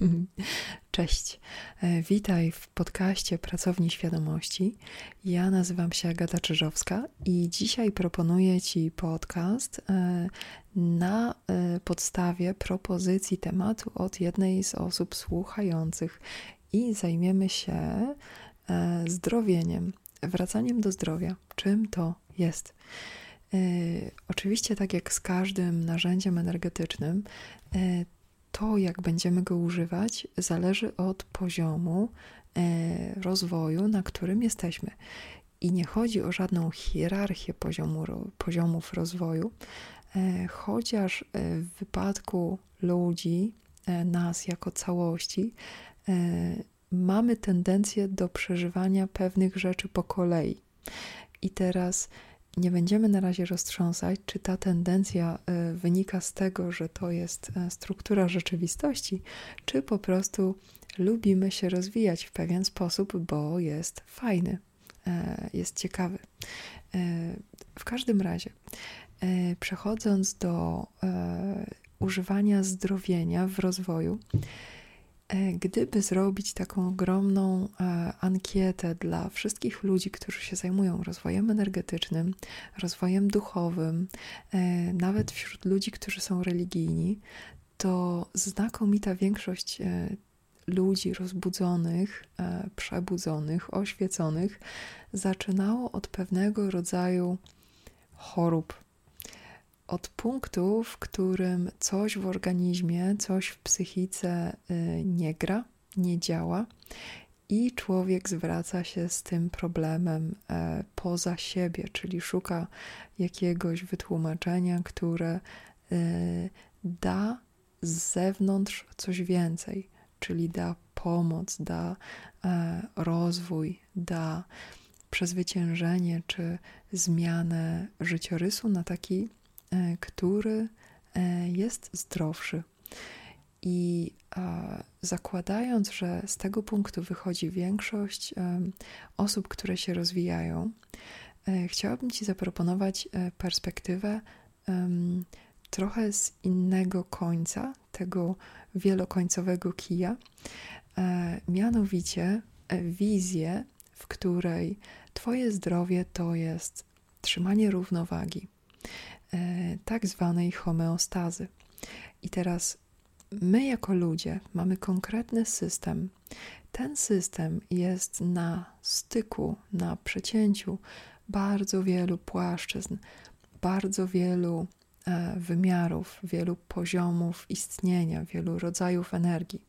Cześć, e, witaj w podcaście Pracowni Świadomości. Ja nazywam się Agata Czyżowska i dzisiaj proponuję Ci podcast e, na e, podstawie propozycji tematu od jednej z osób słuchających i zajmiemy się zdrowieniem, wracaniem do zdrowia. Czym to jest? Oczywiście, tak jak z każdym narzędziem energetycznym, to, jak będziemy go używać, zależy od poziomu e, rozwoju, na którym jesteśmy. I nie chodzi o żadną hierarchię poziomu, poziomów rozwoju, e, chociaż e, w wypadku ludzi, nas jako całości, mamy tendencję do przeżywania pewnych rzeczy po kolei. I teraz nie będziemy na razie roztrząsać, czy ta tendencja e, wynika z tego, że to jest e, struktura rzeczywistości, czy po prostu lubimy się rozwijać w pewien sposób, bo jest fajny, e, jest ciekawy. W każdym razie, przechodząc do używania zdrowienia w rozwoju, E, gdyby zrobić taką ogromną e, ankietę dla wszystkich ludzi, którzy się zajmują rozwojem energetycznym, rozwojem duchowym, e, nawet wśród ludzi, którzy są religijni, to znakomita większość ludzi rozbudzonych, przebudzonych, oświeconych zaczynało od pewnego rodzaju chorób, od punktu, w którym coś w organizmie, coś w psychice y, nie gra, nie działa i człowiek zwraca się z tym problemem e, poza siebie, czyli szuka jakiegoś wytłumaczenia, które y, da z zewnątrz coś więcej, czyli da pomoc, da e, rozwój, da przezwyciężenie czy zmianę życiorysu na taki który e, jest zdrowszy. I zakładając, że z tego punktu wychodzi większość osób, które się rozwijają, e, chciałabym Ci zaproponować perspektywę trochę z innego końca tego wielokońcowego kija, mianowicie wizję, w której Twoje zdrowie to jest trzymanie równowagi, E, tak zwanej homeostazy. I teraz my, jako ludzie, mamy konkretny system. Ten system jest na styku, na przecięciu bardzo wielu płaszczyzn, bardzo wielu e, wymiarów, wielu poziomów istnienia, wielu rodzajów energii.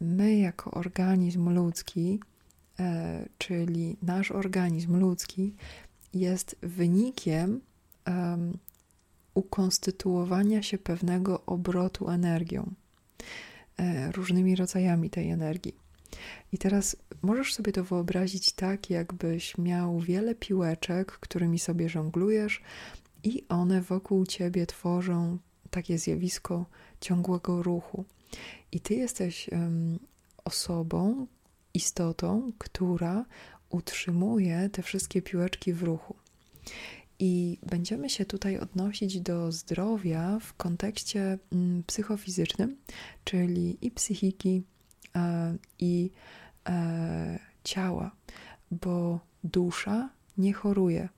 My, jako organizm ludzki, e, czyli nasz organizm ludzki, jest wynikiem um, ukonstytuowania się pewnego obrotu energią, e, różnymi rodzajami tej energii. I teraz możesz sobie to wyobrazić tak, jakbyś miał wiele piłeczek, którymi sobie żonglujesz, i one wokół ciebie tworzą takie zjawisko ciągłego ruchu. I ty jesteś um, osobą, istotą, która utrzymuje te wszystkie piłeczki w ruchu. I będziemy się tutaj odnosić do zdrowia w kontekście mm, psychofizycznym, czyli i psychiki, e, i e, ciała, bo dusza nie choruje.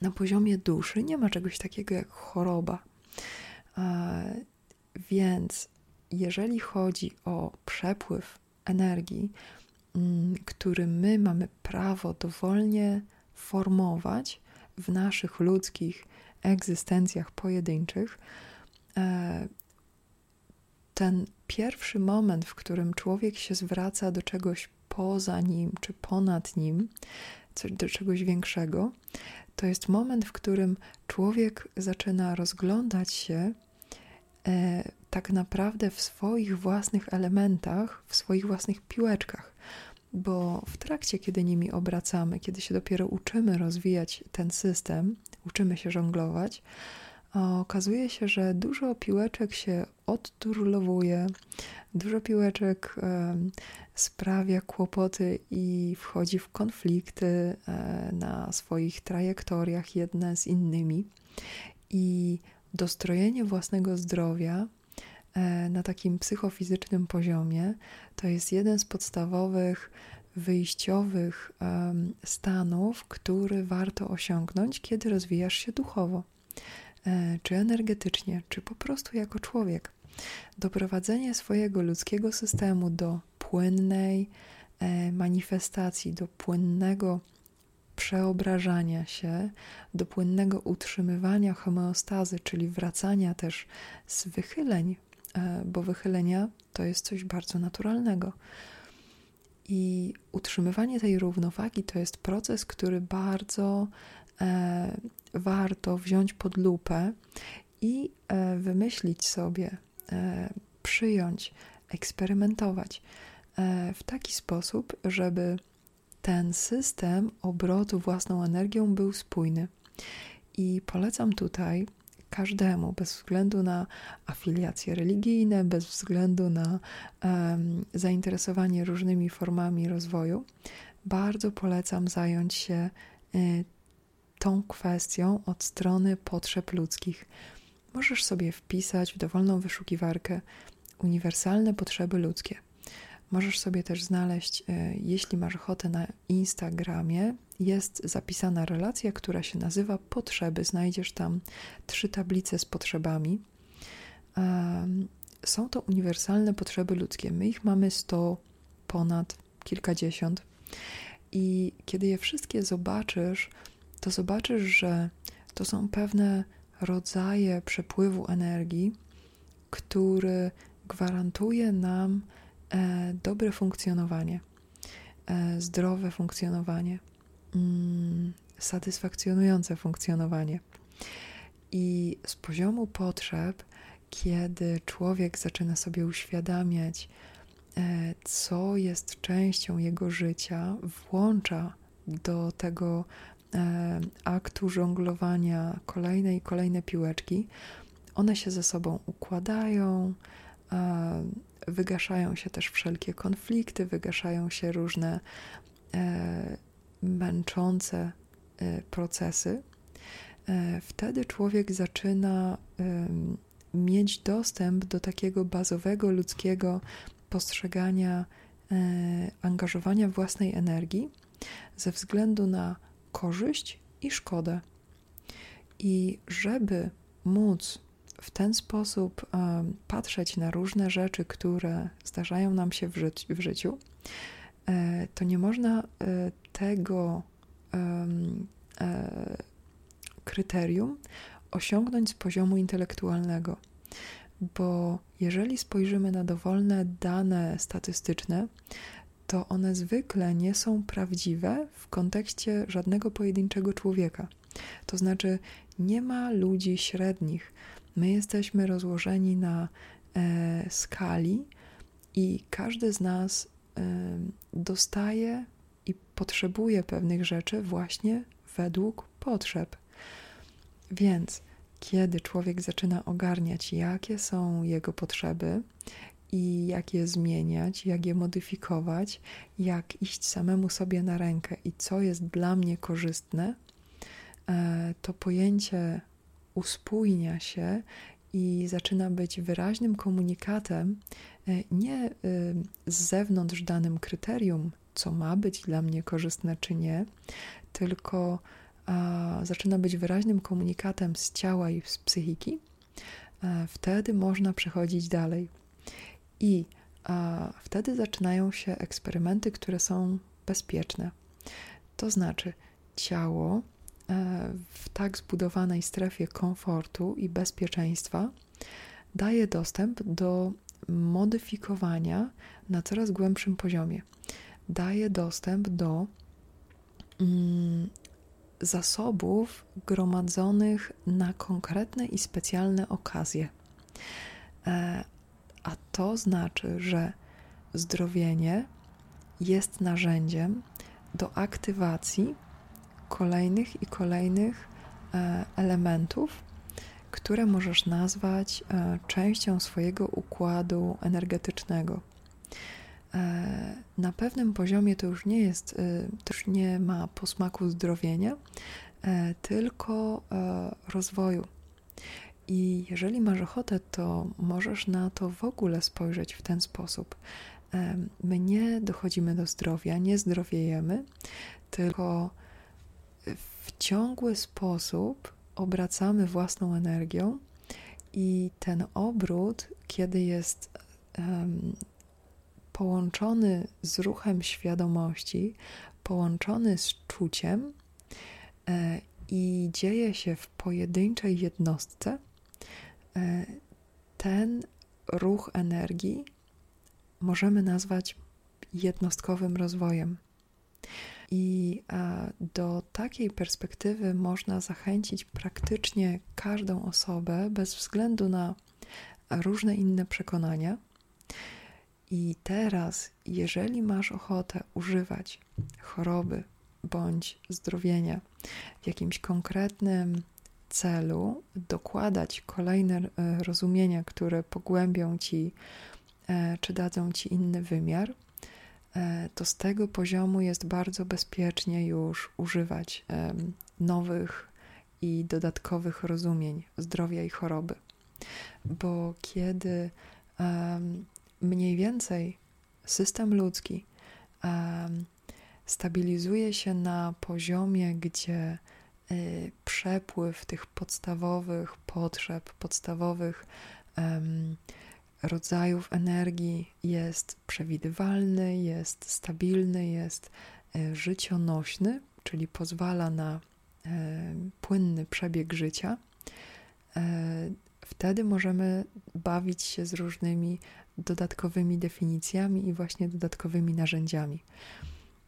Na poziomie duszy nie ma czegoś takiego jak choroba. E, więc jeżeli chodzi o przepływ energii, mm, który my mamy prawo dowolnie formować, w naszych ludzkich egzystencjach pojedynczych, e, ten pierwszy moment, w którym człowiek się zwraca do czegoś poza nim czy ponad nim, do czegoś większego, to jest moment, w którym człowiek zaczyna rozglądać się e, tak naprawdę w swoich własnych elementach, w swoich własnych piłeczkach bo w trakcie, kiedy nimi obracamy, kiedy się dopiero uczymy rozwijać ten system, uczymy się żonglować, okazuje się, że dużo piłeczek się odturlowuje, dużo piłeczek sprawia kłopoty i wchodzi w konflikty e, na swoich trajektoriach jedne z innymi. I dostrojenie własnego zdrowia na takim psychofizycznym poziomie, to jest jeden z podstawowych wyjściowych stanów, który warto osiągnąć, kiedy rozwijasz się duchowo, e, czy energetycznie, czy po prostu jako człowiek. Doprowadzenie swojego ludzkiego systemu do płynnej e, manifestacji, do płynnego przeobrażania się, do płynnego utrzymywania homeostazy, czyli wracania też z wychyleń, e, bo wychylenia to jest coś bardzo naturalnego. I utrzymywanie tej równowagi to jest proces, który bardzo e, warto wziąć pod lupę i e, wymyślić sobie, e, przyjąć, eksperymentować e, w taki sposób, żeby ten system obrotu własną energią był spójny. I polecam tutaj każdemu, bez względu na afiliacje religijne, bez względu na um, zainteresowanie różnymi formami rozwoju, bardzo polecam zająć się y, tą kwestią od strony potrzeb ludzkich. Możesz sobie wpisać w dowolną wyszukiwarkę uniwersalne potrzeby ludzkie. Możesz sobie też znaleźć, e, jeśli masz ochotę na Instagramie, jest zapisana relacja, która się nazywa Potrzeby. Znajdziesz tam trzy tablice z potrzebami. Są to uniwersalne potrzeby ludzkie. My ich mamy sto, ponad kilkadziesiąt. I kiedy je wszystkie zobaczysz, to zobaczysz, że to są pewne rodzaje przepływu energii, który gwarantuje nam e, dobre funkcjonowanie, e, zdrowe funkcjonowanie, mm, satysfakcjonujące funkcjonowanie. I z poziomu potrzeb, kiedy człowiek zaczyna sobie uświadamiać, e, co jest częścią jego życia, włącza do tego e, aktu żonglowania kolejne i kolejne piłeczki, one się ze sobą układają, wygaszają się też wszelkie konflikty, wygaszają się różne e, męczące e, procesy. E, wtedy człowiek zaczyna e, mieć dostęp do takiego bazowego ludzkiego postrzegania angażowania własnej energii ze względu na korzyść i szkodę. I żeby móc w ten sposób patrzeć na różne rzeczy, które zdarzają nam się w, w życiu, to nie można e, tego e, kryterium osiągnąć z poziomu intelektualnego. Bo jeżeli spojrzymy na dowolne dane statystyczne, to one zwykle nie są prawdziwe w kontekście żadnego pojedynczego człowieka. To znaczy, nie ma ludzi średnich, My jesteśmy rozłożeni na e, skali i każdy z nas e, dostaje i potrzebuje pewnych rzeczy właśnie według potrzeb. Więc kiedy człowiek zaczyna ogarniać, jakie są jego potrzeby i jak je zmieniać, jak je modyfikować, jak iść samemu sobie na rękę i co jest dla mnie korzystne, e, to pojęcie uspójnia się i zaczyna być wyraźnym komunikatem nie e, z zewnątrz danym kryterium, co ma być dla mnie korzystne czy nie, tylko zaczyna być wyraźnym komunikatem z ciała i z psychiki, a, wtedy można przechodzić dalej. I wtedy zaczynają się eksperymenty, które są bezpieczne. To znaczy, ciało E, w tak zbudowanej strefie komfortu i bezpieczeństwa daje dostęp do modyfikowania na coraz głębszym poziomie. Daje dostęp do mm, zasobów gromadzonych na konkretne i specjalne okazje. E, a to znaczy, że zdrowienie jest narzędziem do aktywacji kolejnych i kolejnych e, elementów, które możesz nazwać e, częścią swojego układu energetycznego. E, na pewnym poziomie to już nie jest, to już nie ma posmaku zdrowienia, tylko rozwoju. I jeżeli masz ochotę, to możesz na to w ogóle spojrzeć w ten sposób. My nie dochodzimy do zdrowia, nie zdrowiejemy, tylko w ciągły sposób obracamy własną energią i ten obrót, kiedy jest um, połączony z ruchem świadomości, połączony z czuciem e, i dzieje się w pojedynczej jednostce, e, ten ruch energii możemy nazwać jednostkowym rozwojem. I do takiej perspektywy można zachęcić praktycznie każdą osobę, bez względu na różne inne przekonania. I teraz, jeżeli masz ochotę używać choroby bądź zdrowienia w jakimś konkretnym celu, dokładać kolejne e, rozumienia, które pogłębią ci e, czy dadzą ci inny wymiar, E, to z tego poziomu jest bardzo bezpiecznie już używać nowych i dodatkowych rozumień zdrowia i choroby. Bo kiedy mniej więcej system ludzki stabilizuje się na poziomie, gdzie y, przepływ tych podstawowych potrzeb, podstawowych rodzajów energii jest przewidywalny, jest stabilny, jest e, życionośny, czyli pozwala na e, płynny przebieg życia, e, wtedy możemy bawić się z różnymi dodatkowymi definicjami i właśnie dodatkowymi narzędziami.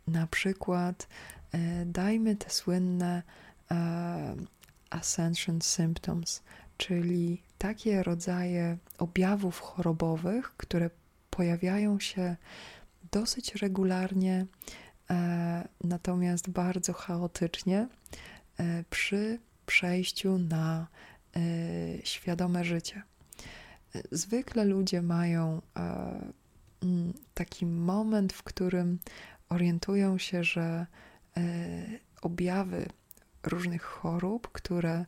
Na przykład dajmy te słynne ascension symptoms, czyli takie rodzaje objawów chorobowych, które pojawiają się dosyć regularnie, e, natomiast bardzo chaotycznie e, przy przejściu na e, świadome życie. Zwykle ludzie mają mm, taki moment, w którym orientują się, że objawy różnych chorób, które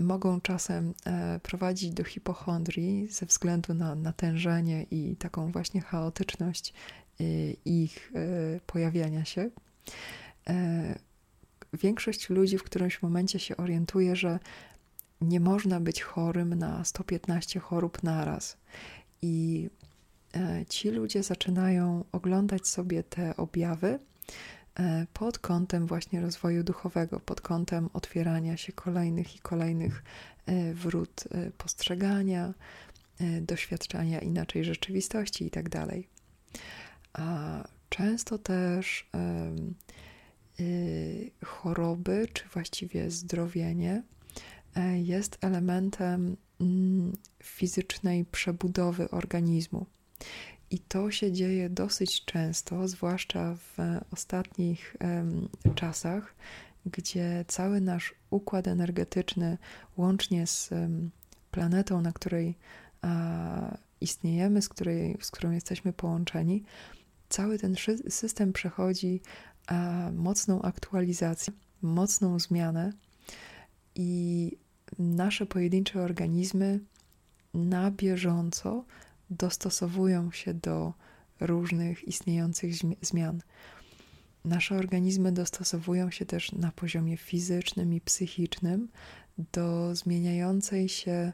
mogą czasem e, prowadzić do hipochondrii ze względu na natężenie i taką właśnie chaotyczność e, ich e, pojawiania się. Większość ludzi w którymś momencie się orientuje, że nie można być chorym na 115 chorób naraz. I ci ludzie zaczynają oglądać sobie te objawy pod kątem właśnie rozwoju duchowego, pod kątem otwierania się kolejnych i kolejnych e, wrót e, postrzegania, doświadczania inaczej rzeczywistości itd. Tak A często też choroby, czy właściwie zdrowienie jest elementem mm, fizycznej przebudowy organizmu. I to się dzieje dosyć często, zwłaszcza w ostatnich czasach, gdzie cały nasz układ energetyczny, łącznie z planetą, na której istniejemy, z, której, z którą jesteśmy połączeni, cały ten system przechodzi mocną aktualizację, mocną zmianę i nasze pojedyncze organizmy na bieżąco dostosowują się do różnych istniejących zmian. Nasze organizmy dostosowują się też na poziomie fizycznym i psychicznym do zmieniającej się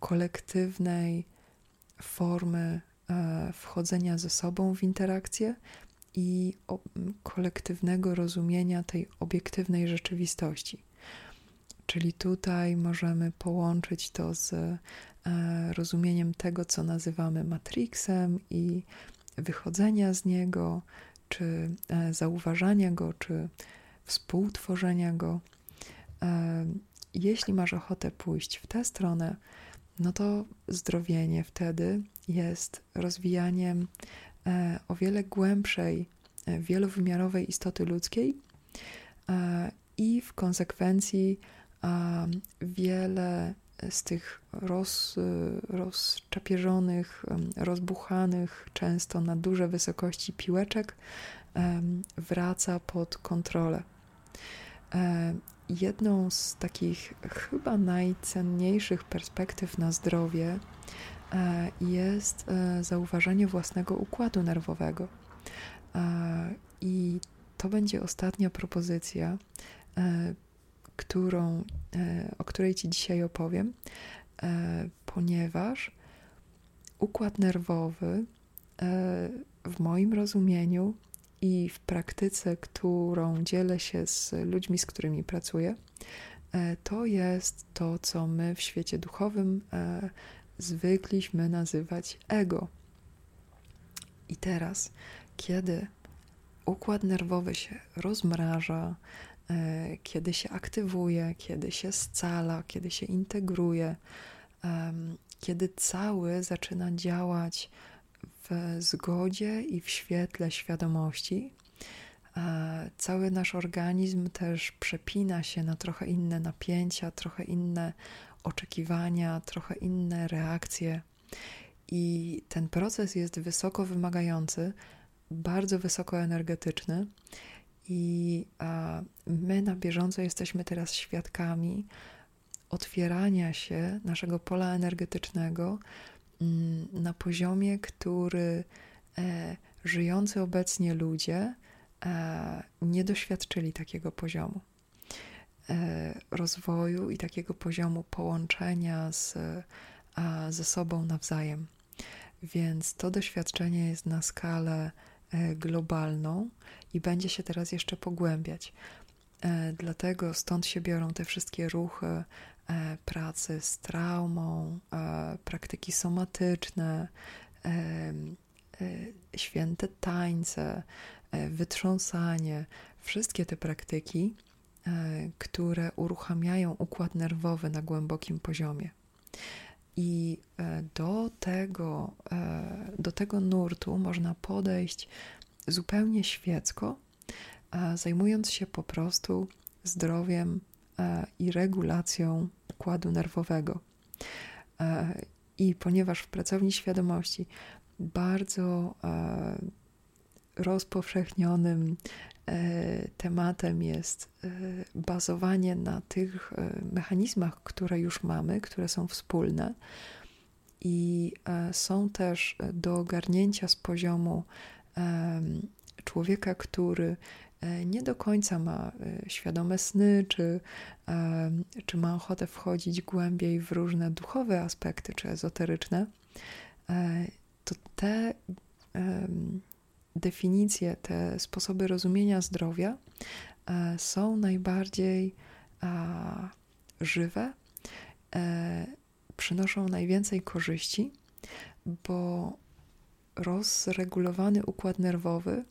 kolektywnej formy e, wchodzenia ze sobą w interakcję i kolektywnego rozumienia tej obiektywnej rzeczywistości. Czyli tutaj możemy połączyć to z rozumieniem tego, co nazywamy matrixem i wychodzenia z niego, czy e, zauważania go, czy współtworzenia go. E, jeśli masz ochotę pójść w tę stronę, no to zdrowienie wtedy jest rozwijaniem o wiele głębszej, wielowymiarowej istoty ludzkiej i w konsekwencji wiele z tych roz, rozczapierzonych, rozbuchanych często na duże wysokości piłeczek wraca pod kontrolę. jedną z takich chyba najcenniejszych perspektyw na zdrowie jest zauważenie własnego układu nerwowego. I to będzie ostatnia propozycja, którą, o której Ci dzisiaj opowiem, ponieważ układ nerwowy w moim rozumieniu i w praktyce, którą dzielę się z ludźmi, z którymi pracuję, e, to jest to, co my w świecie duchowym e, zwykliśmy nazywać ego. I teraz, kiedy układ nerwowy się rozmraża, e, kiedy się aktywuje, kiedy się scala, kiedy się integruje, kiedy cały zaczyna działać w zgodzie i w świetle świadomości. Cały nasz organizm też przepina się na trochę inne napięcia, trochę inne oczekiwania, trochę inne reakcje. I ten proces jest wysoko wymagający, bardzo wysoko energetyczny. I my na bieżąco jesteśmy teraz świadkami otwierania się naszego pola energetycznego Mm, na poziomie, który e, żyjący obecnie ludzie e, nie doświadczyli takiego poziomu e, rozwoju i takiego poziomu połączenia z, ze sobą nawzajem. Więc to doświadczenie jest na skalę globalną i będzie się teraz jeszcze pogłębiać. Dlatego stąd się biorą te wszystkie ruchy E, pracy z traumą, e, praktyki somatyczne, e, święte tańce, wytrząsanie, wszystkie te praktyki, które uruchamiają układ nerwowy na głębokim poziomie. I do tego, do tego nurtu można podejść zupełnie świecko, zajmując się po prostu zdrowiem i regulacją układu nerwowego. E, I ponieważ w pracowni świadomości bardzo e, rozpowszechnionym e, tematem jest bazowanie na tych mechanizmach, które już mamy, które są wspólne i są też do ogarnięcia z poziomu człowieka, który E, nie do końca ma e, świadome sny, czy, e, czy ma ochotę wchodzić głębiej w różne duchowe aspekty, czy ezoteryczne, to te definicje, te sposoby rozumienia zdrowia są najbardziej żywe, przynoszą najwięcej korzyści, bo rozregulowany układ nerwowy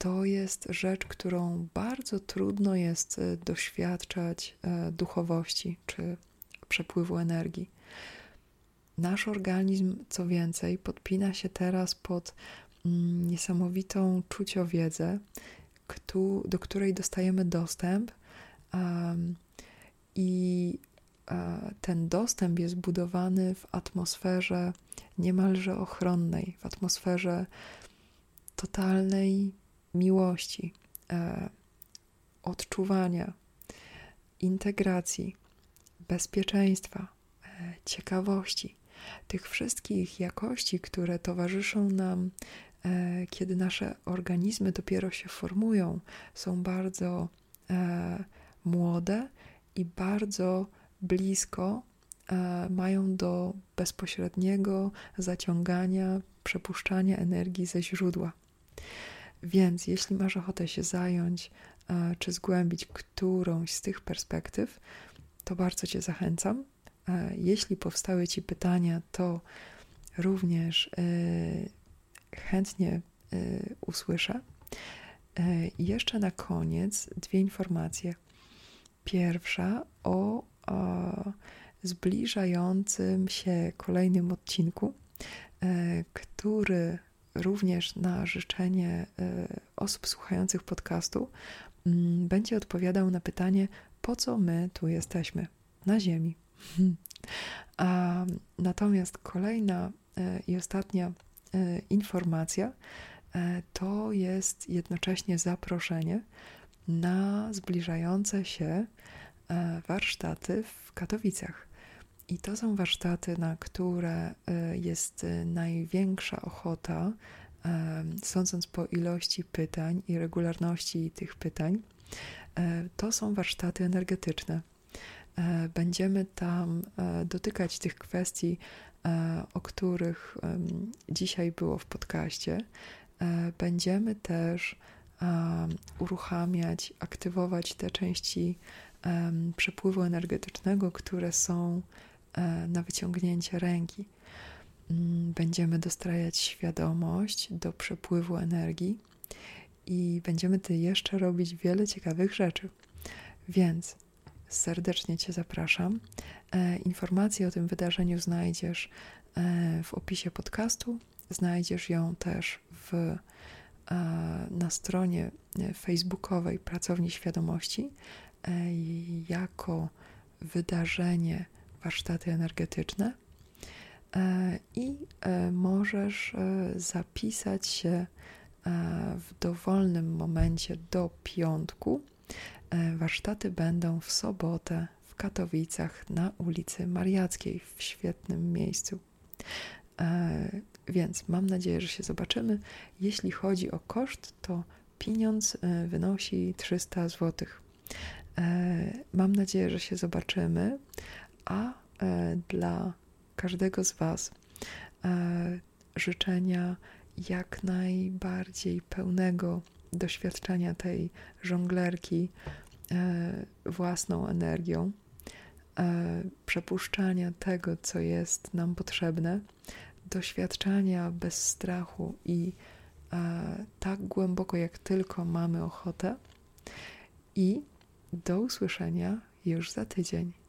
to jest rzecz, którą bardzo trudno jest e, doświadczać e, duchowości czy przepływu energii. Nasz organizm, co więcej, podpina się teraz pod niesamowitą czuciowiedzę, do której dostajemy dostęp, i ten dostęp jest budowany w atmosferze niemalże ochronnej, w atmosferze totalnej miłości, e, odczuwania, integracji, bezpieczeństwa, e, ciekawości, tych wszystkich jakości, które towarzyszą nam, e, kiedy nasze organizmy dopiero się formują, są bardzo młode i bardzo blisko mają do bezpośredniego zaciągania, przepuszczania energii ze źródła. Więc jeśli masz ochotę się zająć e, czy zgłębić którąś z tych perspektyw, to bardzo Cię zachęcam. E, jeśli powstały Ci pytania, to również e, chętnie usłyszę. I jeszcze na koniec dwie informacje. Pierwsza o, o zbliżającym się kolejnym odcinku, który również na życzenie e, osób słuchających podcastu mm, będzie odpowiadał na pytanie, po co my tu jesteśmy na Ziemi. A natomiast kolejna e, i ostatnia e, informacja to jest jednocześnie zaproszenie na zbliżające się warsztaty w Katowicach. I to są warsztaty, na które jest największa ochota, sądząc po ilości pytań i regularności tych pytań. To są warsztaty energetyczne. Będziemy tam dotykać tych kwestii E, o których dzisiaj było w podcaście, e, będziemy też uruchamiać, aktywować te części przepływu energetycznego, które są e, na wyciągnięcie ręki. Mm, będziemy dostrajać świadomość do przepływu energii i będziemy tu jeszcze robić wiele ciekawych rzeczy. Więc serdecznie Cię zapraszam. E, informacje o tym wydarzeniu znajdziesz e, w opisie podcastu. Znajdziesz ją też w, e, na stronie facebookowej Pracowni Świadomości jako wydarzenie warsztaty energetyczne i możesz zapisać się w dowolnym momencie do piątku warsztaty będą w sobotę w Katowicach na ulicy Mariackiej w świetnym miejscu. E, więc mam nadzieję, że się zobaczymy. Jeśli chodzi o koszt, to pieniądz e, wynosi 300 zł. Mam nadzieję, że się zobaczymy, a dla każdego z Was życzenia jak najbardziej pełnego doświadczenia tej żonglerki e, własną energią, e, przepuszczania tego, co jest nam potrzebne, doświadczania bez strachu i e, tak głęboko, jak tylko mamy ochotę. I do usłyszenia już za tydzień.